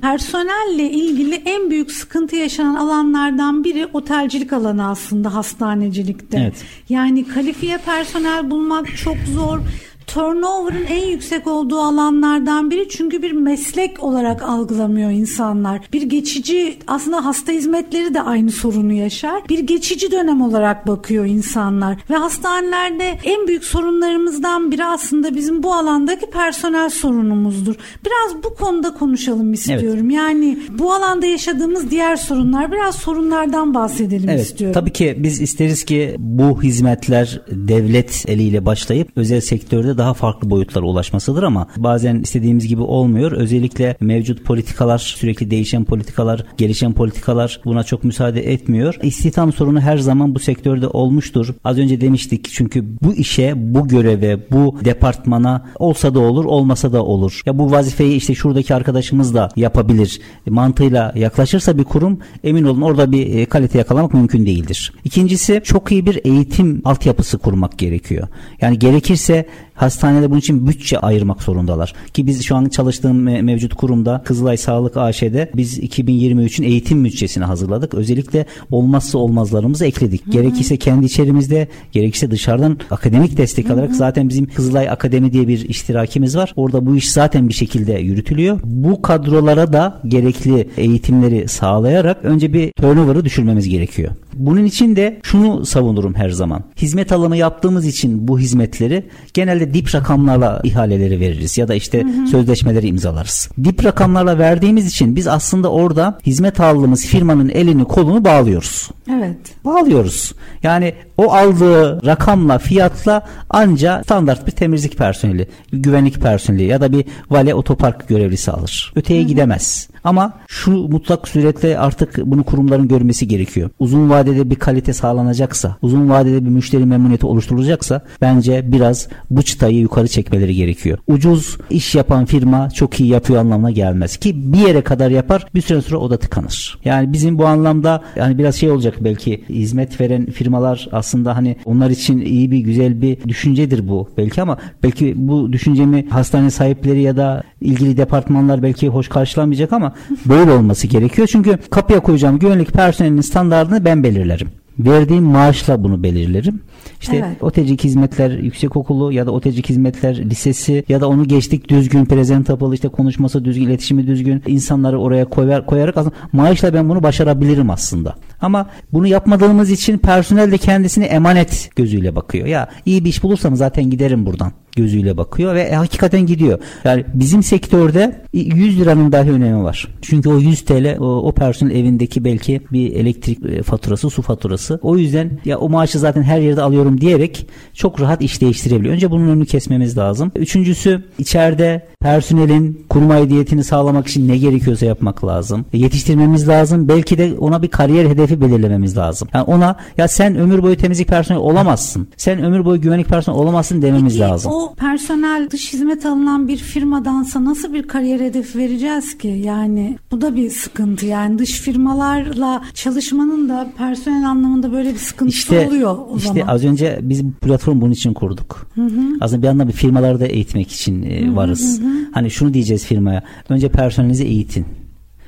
personelle ilgili en büyük sıkıntı yaşanan alanlardan biri otelcilik alanı aslında hastanecilikte. Evet. Yani kalifiye personel bulmak çok zor turnover'ın en yüksek olduğu alanlardan biri çünkü bir meslek olarak algılamıyor insanlar. Bir geçici aslında hasta hizmetleri de aynı sorunu yaşar. Bir geçici dönem olarak bakıyor insanlar ve hastanelerde en büyük sorunlarımızdan biri aslında bizim bu alandaki personel sorunumuzdur. Biraz bu konuda konuşalım istiyorum. Evet. Yani bu alanda yaşadığımız diğer sorunlar biraz sorunlardan bahsedelim evet, istiyorum. Tabii ki biz isteriz ki bu hizmetler devlet eliyle başlayıp özel sektörde daha farklı boyutlara ulaşmasıdır ama bazen istediğimiz gibi olmuyor. Özellikle mevcut politikalar, sürekli değişen politikalar, gelişen politikalar buna çok müsaade etmiyor. İstihdam sorunu her zaman bu sektörde olmuştur. Az önce demiştik çünkü bu işe, bu göreve, bu departmana olsa da olur, olmasa da olur. Ya bu vazifeyi işte şuradaki arkadaşımız da yapabilir. Mantığıyla yaklaşırsa bir kurum emin olun orada bir e, kalite yakalamak mümkün değildir. İkincisi çok iyi bir eğitim altyapısı kurmak gerekiyor. Yani gerekirse hastanede bunun için bütçe ayırmak zorundalar. Ki biz şu an çalıştığım mevcut kurumda Kızılay Sağlık AŞ'de biz 2023'ün eğitim bütçesini hazırladık. Özellikle olmazsa olmazlarımızı ekledik. Hı hı. Gerekirse kendi içerimizde, gerekirse dışarıdan akademik destek alarak hı hı. zaten bizim Kızılay Akademi diye bir iştirakimiz var. Orada bu iş zaten bir şekilde yürütülüyor. Bu kadrolara da gerekli eğitimleri sağlayarak önce bir turnover'ı düşürmemiz gerekiyor. Bunun için de şunu savunurum her zaman. Hizmet alımı yaptığımız için bu hizmetleri genelde dip rakamlarla ihaleleri veririz ya da işte hı hı. sözleşmeleri imzalarız. Dip rakamlarla verdiğimiz için biz aslında orada hizmet aldığımız firmanın elini kolunu bağlıyoruz. Evet. Bağlıyoruz. Yani o aldığı rakamla fiyatla anca standart bir temizlik personeli, güvenlik personeli ya da bir vale otopark görevlisi alır. Öteye Hı-hı. gidemez. Ama şu mutlak suretle artık bunu kurumların görmesi gerekiyor. Uzun vadede bir kalite sağlanacaksa, uzun vadede bir müşteri memnuniyeti oluşturulacaksa bence biraz bu çıtayı yukarı çekmeleri gerekiyor. Ucuz iş yapan firma çok iyi yapıyor anlamına gelmez ki bir yere kadar yapar bir süre sonra o da tıkanır. Yani bizim bu anlamda yani biraz şey olacak belki hizmet veren firmalar aslında aslında hani onlar için iyi bir güzel bir düşüncedir bu belki ama belki bu düşüncemi hastane sahipleri ya da ilgili departmanlar belki hoş karşılamayacak ama böyle olması gerekiyor. Çünkü kapıya koyacağım güvenlik personelinin standartını ben belirlerim. Verdiğim maaşla bunu belirlerim. İşte evet. OTECİK Hizmetler Yüksekokulu ya da OTECİK Hizmetler Lisesi ya da onu geçtik düzgün, presentable, işte konuşması düzgün, iletişimi düzgün insanları oraya koyar, koyarak aslında maaşla ben bunu başarabilirim aslında. Ama bunu yapmadığımız için personel de kendisini emanet gözüyle bakıyor. Ya iyi bir iş bulursam zaten giderim buradan gözüyle bakıyor ve e, hakikaten gidiyor. Yani bizim sektörde 100 liranın dahi önemi var. Çünkü o 100 TL o, o personel evindeki belki bir elektrik e, faturası, su faturası. O yüzden ya o maaşı zaten her yerde alıyorum diyerek çok rahat iş değiştirebiliyor. Önce bunun önünü kesmemiz lazım. Üçüncüsü içeride personelin kurum aidiyetini sağlamak için ne gerekiyorsa yapmak lazım. E, yetiştirmemiz lazım. Belki de ona bir kariyer hedefi belirlememiz lazım. Yani ona ya sen ömür boyu temizlik personeli olamazsın. Sen ömür boyu güvenlik personeli olamazsın dememiz Peki, lazım. O personel dış hizmet alınan bir firmadansa nasıl bir kariyer hedefi vereceğiz ki? Yani bu da bir sıkıntı. Yani dış firmalarla çalışmanın da personel anlamında böyle bir sıkıntısı işte, oluyor o işte zaman. İşte az önce biz platform bunun için kurduk. Hı hı. Aslında bir yandan bir firmaları da eğitmek için e, varız. Hı hı. Hani şunu diyeceğiz firmaya. Önce personelinizi eğitin.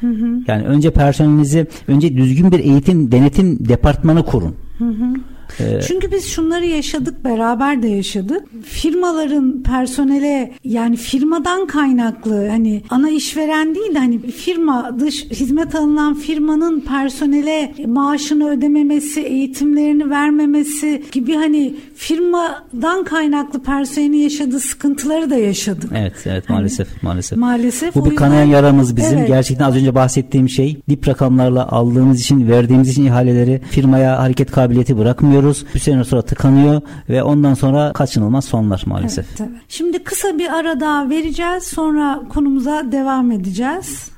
Hı hı. Yani önce personelinizi önce düzgün bir eğitim denetim departmanı kurun. Hı hı. Ee, Çünkü biz şunları yaşadık beraber de yaşadık. Firmaların personele yani firmadan kaynaklı hani ana işveren değil de hani firma dış hizmet alınan firmanın personele maaşını ödememesi, eğitimlerini vermemesi gibi hani firmadan kaynaklı personelin yaşadığı sıkıntıları da yaşadık. Evet evet maalesef hani, maalesef. Maalesef. Bu bir kanayan yaramız bizim. Evet. Gerçekten az önce bahsettiğim şey dip rakamlarla aldığımız için verdiğimiz için ihaleleri firmaya hareket kabiliyeti bırakmıyoruz yapıyoruz. Bir sene sonra tıkanıyor ve ondan sonra kaçınılmaz sonlar maalesef. Evet, evet. Şimdi kısa bir ara daha vereceğiz. Sonra konumuza devam edeceğiz.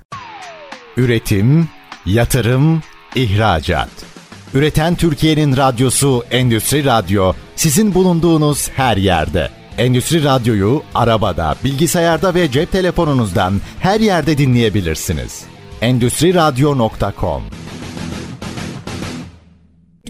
Üretim, yatırım, ihracat. Üreten Türkiye'nin radyosu Endüstri Radyo sizin bulunduğunuz her yerde. Endüstri Radyo'yu arabada, bilgisayarda ve cep telefonunuzdan her yerde dinleyebilirsiniz. Endüstri Radyo.com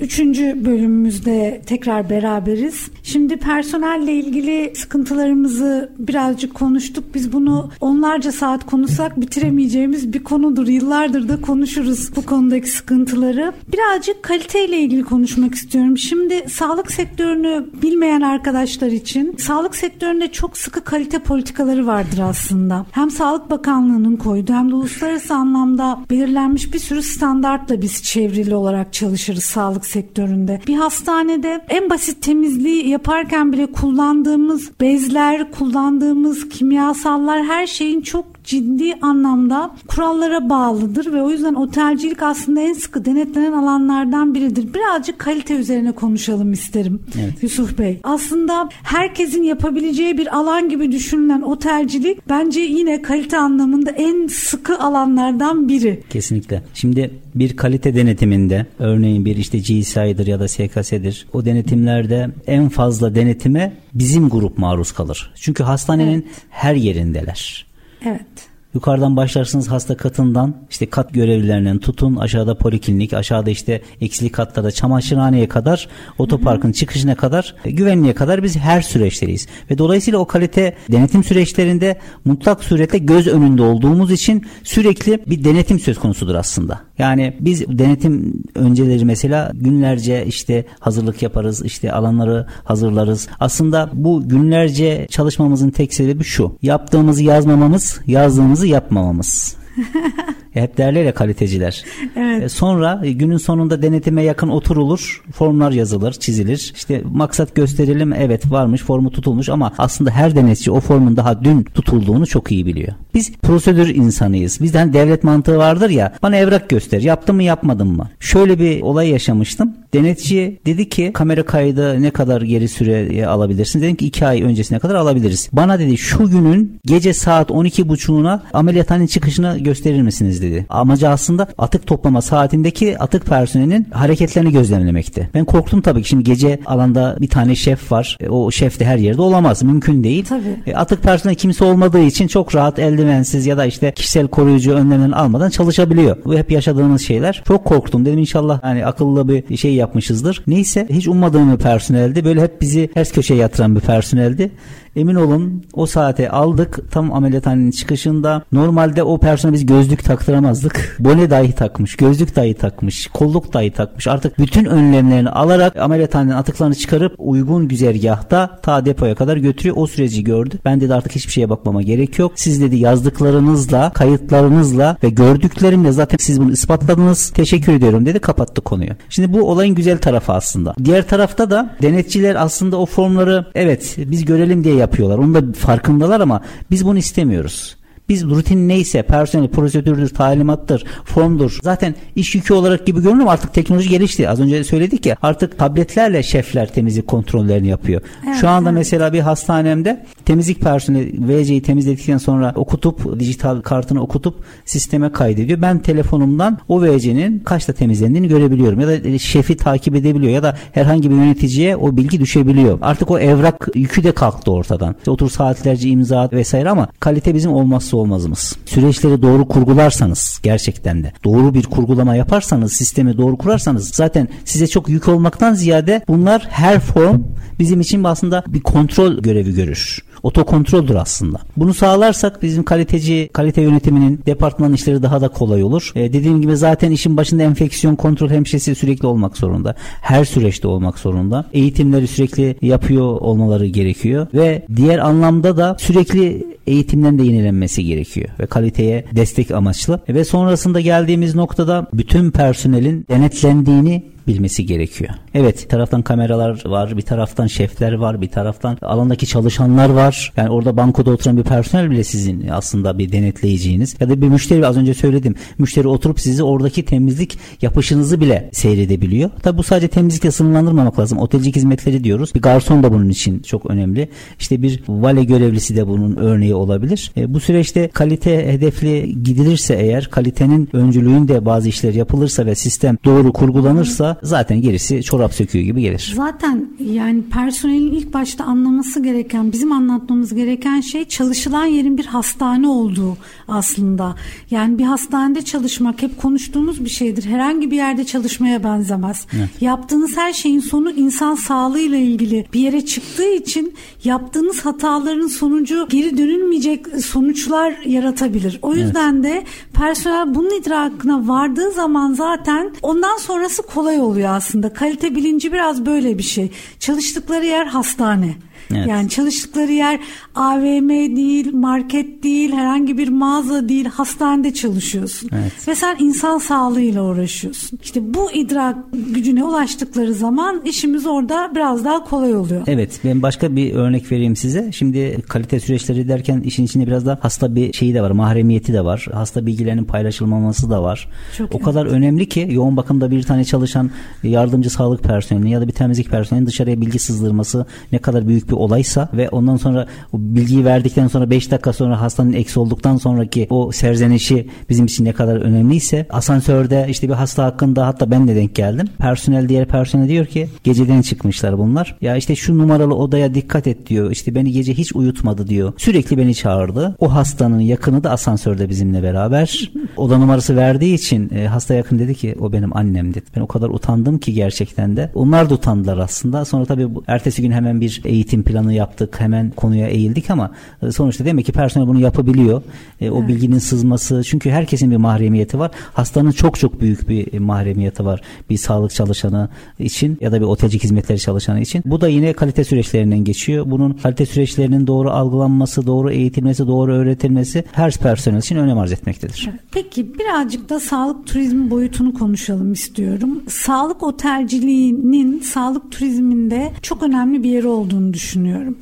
Üçüncü bölümümüzde tekrar beraberiz. Şimdi personelle ilgili sıkıntılarımızı birazcık konuştuk. Biz bunu onlarca saat konuşsak bitiremeyeceğimiz bir konudur. Yıllardır da konuşuruz bu konudaki sıkıntıları. Birazcık kaliteyle ilgili konuşmak istiyorum. Şimdi sağlık sektörünü bilmeyen arkadaşlar için sağlık sektöründe çok sıkı kalite politikaları vardır aslında. Hem Sağlık Bakanlığı'nın koyduğu hem de uluslararası anlamda belirlenmiş bir sürü standartla biz çevrili olarak çalışırız sağlık sektöründe. Bir hastanede en basit temizliği yaparken bile kullandığımız bezler, kullandığımız kimyasallar her şeyin çok ciddi anlamda kurallara bağlıdır ve o yüzden otelcilik aslında en sıkı denetlenen alanlardan biridir. Birazcık kalite üzerine konuşalım isterim evet. Yusuf Bey. Aslında herkesin yapabileceği bir alan gibi düşünülen otelcilik bence yine kalite anlamında en sıkı alanlardan biri. Kesinlikle. Şimdi bir kalite denetiminde örneğin bir işte GSI'dir ya da SKS'dir o denetimlerde en fazla denetime bizim grup maruz kalır. Çünkü hastanenin evet. her yerindeler. Evet. Yukarıdan başlarsınız hasta katından işte kat görevlilerinden tutun aşağıda poliklinik aşağıda işte eksili katlarda çamaşırhaneye kadar otoparkın çıkışına kadar güvenliğe kadar biz her süreçteyiz. Ve dolayısıyla o kalite denetim süreçlerinde mutlak surette göz önünde olduğumuz için sürekli bir denetim söz konusudur aslında. Yani biz denetim önceleri mesela günlerce işte hazırlık yaparız işte alanları hazırlarız. Aslında bu günlerce çalışmamızın tek sebebi şu. Yaptığımızı yazmamamız yazdığımızı yapmamamız. Hep derler ya kaliteciler. Evet. E, sonra e, günün sonunda denetime yakın oturulur. Formlar yazılır, çizilir. İşte maksat gösterelim evet varmış formu tutulmuş ama aslında her denetçi o formun daha dün tutulduğunu çok iyi biliyor. Biz prosedür insanıyız. Bizden devlet mantığı vardır ya. Bana evrak göster. Yaptım mı yapmadım mı? Şöyle bir olay yaşamıştım. Denetçi dedi ki kamera kaydı ne kadar geri süre alabilirsin? Dedim ki iki ay öncesine kadar alabiliriz. Bana dedi şu günün gece saat 12.30'una ameliyathanenin çıkışını gösterir misiniz dedi. Amacı aslında atık toplama saatindeki atık personelinin hareketlerini gözlemlemekti. Ben korktum tabii ki. Şimdi gece alanda bir tane şef var. E, o şef de her yerde olamaz. Mümkün değil. Tabii. E, atık personeli kimse olmadığı için çok rahat eldivensiz ya da işte kişisel koruyucu önlemlerini almadan çalışabiliyor. Bu hep yaşadığımız şeyler. Çok korktum. Dedim inşallah hani akıllı bir şey yap yapmışızdır. Neyse hiç ummadığım bir personeldi. Böyle hep bizi ters köşeye yatıran bir personeldi. Emin olun o saate aldık tam ameliyathanenin çıkışında. Normalde o personel biz gözlük taktıramazdık. Bone dahi takmış, gözlük dahi takmış, kolluk dahi takmış. Artık bütün önlemlerini alarak ameliyathanenin atıklarını çıkarıp uygun güzergahta ta depoya kadar götürüyor. O süreci gördü. Ben dedi artık hiçbir şeye bakmama gerek yok. Siz dedi yazdıklarınızla, kayıtlarınızla ve gördüklerimle zaten siz bunu ispatladınız. Teşekkür ediyorum dedi. Kapattı konuyu. Şimdi bu olayın güzel tarafı aslında. Diğer tarafta da denetçiler aslında o formları evet biz görelim diye yapıyorlar. Onun da farkındalar ama biz bunu istemiyoruz. Biz rutin neyse personel prosedürdür, talimattır, formdur. Zaten iş yükü olarak gibi görünüyor ama artık teknoloji gelişti. Az önce söyledik ya artık tabletlerle şefler temizlik kontrollerini yapıyor. Evet, Şu anda evet. mesela bir hastanemde temizlik personeli VC'yi temizledikten sonra okutup dijital kartını okutup sisteme kaydediyor. Ben telefonumdan o VC'nin kaçta temizlendiğini görebiliyorum ya da şefi takip edebiliyor ya da herhangi bir yöneticiye o bilgi düşebiliyor. Artık o evrak yükü de kalktı ortadan. İşte otur saatlerce imza vesaire ama kalite bizim olmazsa olmazımız. Süreçleri doğru kurgularsanız gerçekten de doğru bir kurgulama yaparsanız sistemi doğru kurarsanız zaten size çok yük olmaktan ziyade bunlar her form bizim için aslında bir kontrol görevi görür otokontroldür aslında. Bunu sağlarsak bizim kaliteci, kalite yönetiminin departman işleri daha da kolay olur. E, dediğim gibi zaten işin başında enfeksiyon kontrol hemşiresi sürekli olmak zorunda. Her süreçte olmak zorunda. Eğitimleri sürekli yapıyor olmaları gerekiyor ve diğer anlamda da sürekli eğitimden de yenilenmesi gerekiyor ve kaliteye destek amaçlı. Ve sonrasında geldiğimiz noktada bütün personelin denetlendiğini bilmesi gerekiyor. Evet bir taraftan kameralar var, bir taraftan şefler var, bir taraftan alandaki çalışanlar var. Yani orada bankoda oturan bir personel bile sizin aslında bir denetleyeceğiniz ya da bir müşteri az önce söyledim. Müşteri oturup sizi oradaki temizlik yapışınızı bile seyredebiliyor. Tabi bu sadece temizlikle sınırlandırmamak lazım. Otelcilik hizmetleri diyoruz. Bir garson da bunun için çok önemli. İşte bir vale görevlisi de bunun örneği olabilir. E, bu süreçte kalite hedefli gidilirse eğer kalitenin öncülüğünde bazı işler yapılırsa ve sistem doğru kurgulanırsa zaten gerisi çorap söküğü gibi gelir. Zaten yani personelin ilk başta anlaması gereken, bizim anlatmamız gereken şey çalışılan yerin bir hastane olduğu aslında. Yani bir hastanede çalışmak hep konuştuğumuz bir şeydir. Herhangi bir yerde çalışmaya benzemez. Evet. Yaptığınız her şeyin sonu insan sağlığıyla ilgili bir yere çıktığı için yaptığınız hataların sonucu geri dönülmeyecek sonuçlar yaratabilir. O yüzden evet. de personel bunun idrakına vardığı zaman zaten ondan sonrası kolay oluyor aslında. Kalite bilinci biraz böyle bir şey. Çalıştıkları yer hastane. Evet. Yani çalıştıkları yer AVM değil, market değil, herhangi bir mağaza değil, hastanede çalışıyorsun. Evet. Ve sen insan sağlığıyla uğraşıyorsun. İşte bu idrak gücüne ulaştıkları zaman işimiz orada biraz daha kolay oluyor. Evet, ben başka bir örnek vereyim size. Şimdi kalite süreçleri derken işin içinde biraz da hasta bir şeyi de var, mahremiyeti de var. Hasta bilgilerinin paylaşılmaması da var. Çok o evet. kadar önemli ki yoğun bakımda bir tane çalışan yardımcı sağlık personeli ya da bir temizlik personeli dışarıya bilgi sızdırması ne kadar büyük bir olaysa ve ondan sonra o bilgiyi verdikten sonra 5 dakika sonra hastanın eksi olduktan sonraki o serzenişi bizim için ne kadar önemliyse asansörde işte bir hasta hakkında hatta ben de denk geldim. Personel diğer personel diyor ki geceden çıkmışlar bunlar. Ya işte şu numaralı odaya dikkat et diyor. İşte beni gece hiç uyutmadı diyor. Sürekli beni çağırdı. O hastanın yakını da asansörde bizimle beraber. Oda numarası verdiği için e, hasta yakın dedi ki o benim annem dedi. Ben o kadar utandım ki gerçekten de. Onlar da utandılar aslında. Sonra tabii bu, ertesi gün hemen bir eğitim planı yaptık. Hemen konuya eğildik ama e, sonuçta demek ki personel bunu yapabiliyor. E, o evet. bilginin sızması çünkü herkesin bir mahremiyeti var. Hastanın çok çok büyük bir mahremiyeti var. Bir sağlık çalışanı için ya da bir otelcik hizmetleri çalışanı için. Bu da yine kalite süreçlerinden geçiyor. Bunun kalite süreçlerinin doğru algılanması, doğru eğitilmesi, doğru öğretilmesi her personel için önem arz etmektedir. Peki birazcık da sağlık turizmi boyutunu konuşalım istiyorum. Sağlık otelciliğinin sağlık turizminde çok önemli bir yeri olduğunu düşünüyorum.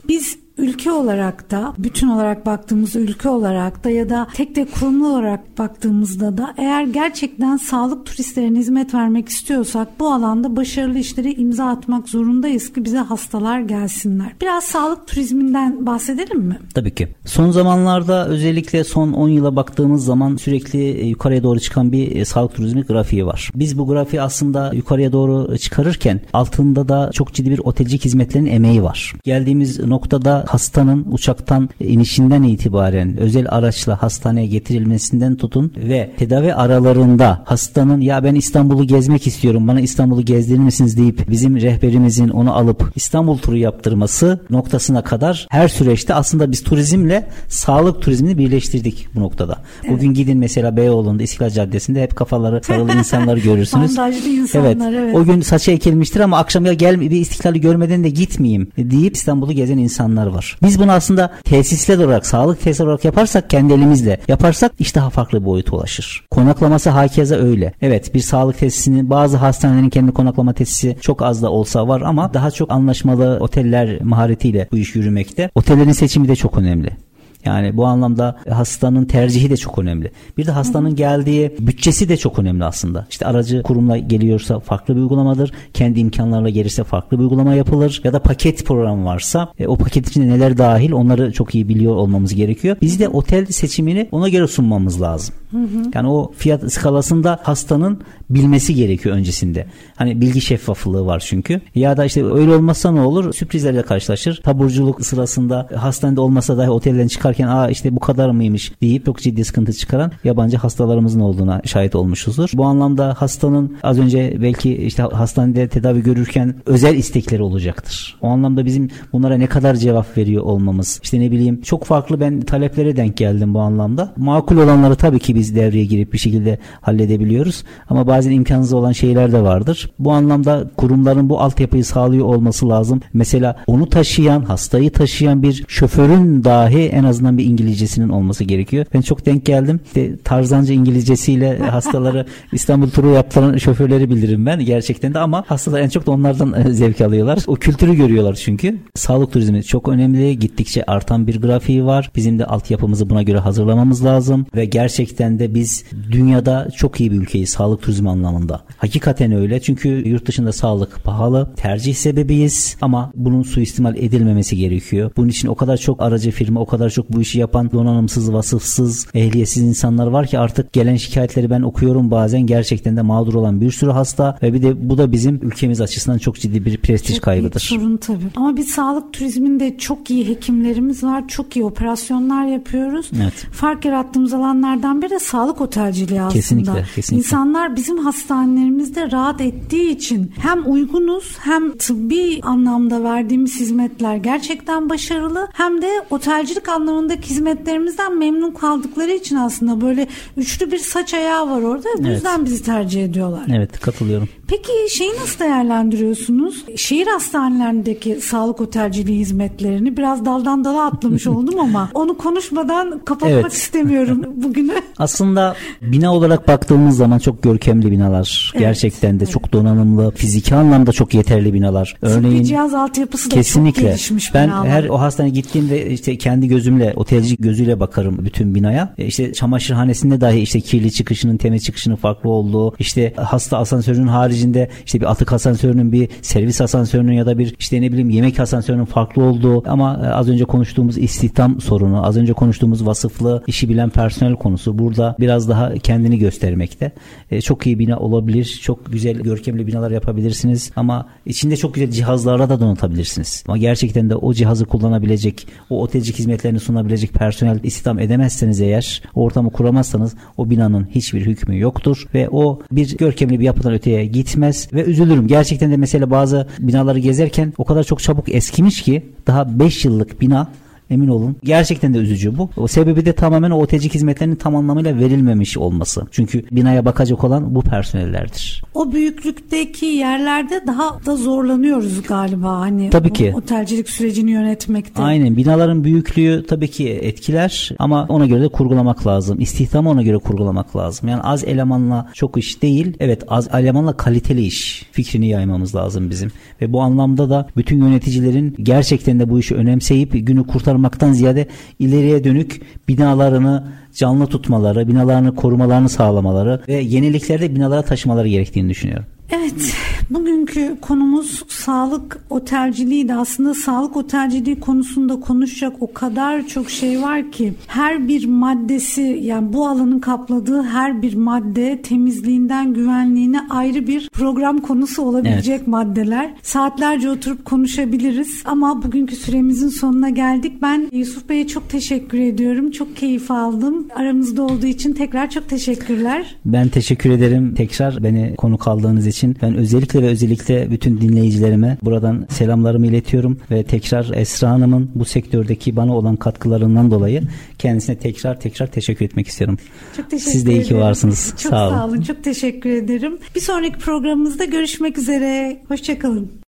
Biz ülke olarak da bütün olarak baktığımız ülke olarak da ya da tek tek kurumlu olarak baktığımızda da eğer gerçekten sağlık turistlerine hizmet vermek istiyorsak bu alanda başarılı işlere imza atmak zorundayız ki bize hastalar gelsinler. Biraz sağlık turizminden bahsedelim mi? Tabii ki. Son zamanlarda özellikle son 10 yıla baktığımız zaman sürekli e, yukarıya doğru çıkan bir e, sağlık turizmi grafiği var. Biz bu grafiği aslında yukarıya doğru çıkarırken altında da çok ciddi bir otelcik hizmetlerin emeği var. Geldiğimiz noktada hastanın uçaktan inişinden itibaren özel araçla hastaneye getirilmesinden tutun ve tedavi aralarında hastanın ya ben İstanbul'u gezmek istiyorum bana İstanbul'u gezdirir misiniz deyip bizim rehberimizin onu alıp İstanbul turu yaptırması noktasına kadar her süreçte aslında biz turizmle sağlık turizmini birleştirdik bu noktada. Evet. Bugün gidin mesela Beyoğlu'nda İstiklal Caddesi'nde hep kafaları sarılı insanlar görürsünüz. Bandajlı insanlar evet. evet. O gün saçı ekilmiştir ama akşam ya gel bir İstiklali görmeden de gitmeyeyim deyip İstanbul'u gezen insanlar var. Biz bunu aslında tesisler olarak, sağlık tesisleri olarak yaparsak kendi elimizle yaparsak iş daha farklı bir boyuta ulaşır. Konaklaması hakeza öyle. Evet bir sağlık tesisinin bazı hastanelerin kendi konaklama tesisi çok az da olsa var ama daha çok anlaşmalı oteller maharetiyle bu iş yürümekte. Otellerin seçimi de çok önemli. Yani bu anlamda hastanın tercihi de çok önemli. Bir de hastanın geldiği bütçesi de çok önemli aslında. İşte aracı kurumla geliyorsa farklı bir uygulamadır. Kendi imkanlarla gelirse farklı bir uygulama yapılır. Ya da paket programı varsa e, o paket içinde neler dahil onları çok iyi biliyor olmamız gerekiyor. Biz de otel seçimini ona göre sunmamız lazım. Hı hı. Yani o fiyat skalasında hastanın bilmesi gerekiyor öncesinde. Hani bilgi şeffaflığı var çünkü. Ya da işte öyle olmazsa ne olur? Sürprizlerle karşılaşır. Taburculuk sırasında hastanede olmasa dahi otelden çıkarken aa işte bu kadar mıymış deyip çok ciddi sıkıntı çıkaran yabancı hastalarımızın olduğuna şahit olmuşuzdur. Bu anlamda hastanın az önce belki işte hastanede tedavi görürken özel istekleri olacaktır. O anlamda bizim bunlara ne kadar cevap veriyor olmamız. işte ne bileyim çok farklı ben taleplere denk geldim bu anlamda. Makul olanları tabii ki biz devreye girip bir şekilde halledebiliyoruz. Ama bazen imkansız olan şeyler de vardır. Bu anlamda kurumların bu altyapıyı sağlıyor olması lazım. Mesela onu taşıyan, hastayı taşıyan bir şoförün dahi en azından bir İngilizcesinin olması gerekiyor. Ben çok denk geldim. İşte Tarzanca İngilizcesiyle hastaları İstanbul turu yaptıran şoförleri bilirim ben gerçekten de ama hastalar en çok da onlardan e, zevk alıyorlar. O kültürü görüyorlar çünkü. Sağlık turizmi çok önemli. Gittikçe artan bir grafiği var. Bizim de altyapımızı buna göre hazırlamamız lazım ve gerçekten de biz dünyada çok iyi bir ülkeyiz sağlık turizmi anlamında. Hakikaten öyle çünkü yurt dışında sağlık pahalı. Tercih sebebiyiz ama bunun suistimal edilmemesi gerekiyor. Bunun için o kadar çok aracı firma, o kadar çok bu işi yapan donanımsız, vasıfsız, ehliyetsiz insanlar var ki artık gelen şikayetleri ben okuyorum bazen gerçekten de mağdur olan bir sürü hasta ve bir de bu da bizim ülkemiz açısından çok ciddi bir prestij çok kaybıdır. Çok sorun tabii. Ama biz sağlık turizminde çok iyi hekimlerimiz var. Çok iyi operasyonlar yapıyoruz. Evet. Fark yarattığımız alanlardan biri sağlık otelciliği aslında. Kesinlikle, kesinlikle. İnsanlar bizim hastanelerimizde rahat ettiği için hem uygunuz hem tıbbi anlamda verdiğimiz hizmetler gerçekten başarılı hem de otelcilik anlamındaki hizmetlerimizden memnun kaldıkları için aslında böyle üçlü bir saç ayağı var orada. Bu evet. yüzden bizi tercih ediyorlar. Evet katılıyorum. Peki şeyi nasıl değerlendiriyorsunuz? Şehir hastanelerindeki sağlık otelciliği hizmetlerini biraz daldan dala atlamış oldum ama onu konuşmadan kapatmak evet. istemiyorum bugünü. Aslında bina olarak baktığımız zaman çok görkemli binalar. Evet. Gerçekten de evet. çok donanımlı, fiziki anlamda çok yeterli binalar. Örneğin Tıbbi cihaz altyapısı da kesinlikle. çok gelişmiş ben binalar. her o hastaneye gittiğimde işte kendi gözümle, otelci gözüyle bakarım bütün binaya. E işte çamaşırhanesinde dahi işte kirli çıkışının, temiz çıkışının farklı olduğu, işte hasta asansörünün haricinde işte bir atık asansörünün, bir servis asansörünün ya da bir işte ne bileyim yemek asansörünün farklı olduğu ama e, az önce konuştuğumuz istihdam sorunu, az önce konuştuğumuz vasıflı, işi bilen personel konusu burada biraz daha kendini göstermekte. E, çok iyi bina olabilir. Çok güzel görkemli binalar yapabilirsiniz ama içinde çok güzel cihazlarla da donatabilirsiniz. Ama gerçekten de o cihazı kullanabilecek, o otelcik hizmetlerini sunabilecek personel istihdam edemezseniz eğer, o ortamı kuramazsanız o binanın hiçbir hükmü yoktur ve o bir görkemli bir yapıdan öteye gitmez ve üzülürüm. Gerçekten de mesela bazı binaları gezerken o kadar çok çabuk eskimiş ki daha 5 yıllık bina Emin olun. Gerçekten de üzücü bu. O sebebi de tamamen o OTC hizmetlerinin tam anlamıyla verilmemiş olması. Çünkü binaya bakacak olan bu personellerdir. O büyüklükteki yerlerde daha da zorlanıyoruz galiba hani tabii ki. otelcilik sürecini yönetmekte. Aynen. Binaların büyüklüğü tabii ki etkiler ama ona göre de kurgulamak lazım. İstihdamı ona göre kurgulamak lazım. Yani az elemanla çok iş değil. Evet az elemanla kaliteli iş fikrini yaymamız lazım bizim. Ve bu anlamda da bütün yöneticilerin gerçekten de bu işi önemseyip günü kurtarmak kurtarmaktan ziyade ileriye dönük binalarını canlı tutmaları, binalarını korumalarını sağlamaları ve yeniliklerde binalara taşımaları gerektiğini düşünüyorum. Evet Bugünkü konumuz sağlık otelciliği de aslında sağlık otelciliği konusunda konuşacak o kadar çok şey var ki her bir maddesi yani bu alanın kapladığı her bir madde temizliğinden güvenliğine ayrı bir program konusu olabilecek evet. maddeler. Saatlerce oturup konuşabiliriz ama bugünkü süremizin sonuna geldik. Ben Yusuf Bey'e çok teşekkür ediyorum. Çok keyif aldım. Aramızda olduğu için tekrar çok teşekkürler. Ben teşekkür ederim tekrar beni konuk aldığınız için. Ben özellikle ve özellikle bütün dinleyicilerime buradan selamlarımı iletiyorum ve tekrar Esra Hanım'ın bu sektördeki bana olan katkılarından dolayı kendisine tekrar tekrar teşekkür etmek istiyorum. Çok teşekkür Siz de iyi ki varsınız. Çok sağ olun. Sağ olun. Çok teşekkür ederim. Bir sonraki programımızda görüşmek üzere. Hoşçakalın.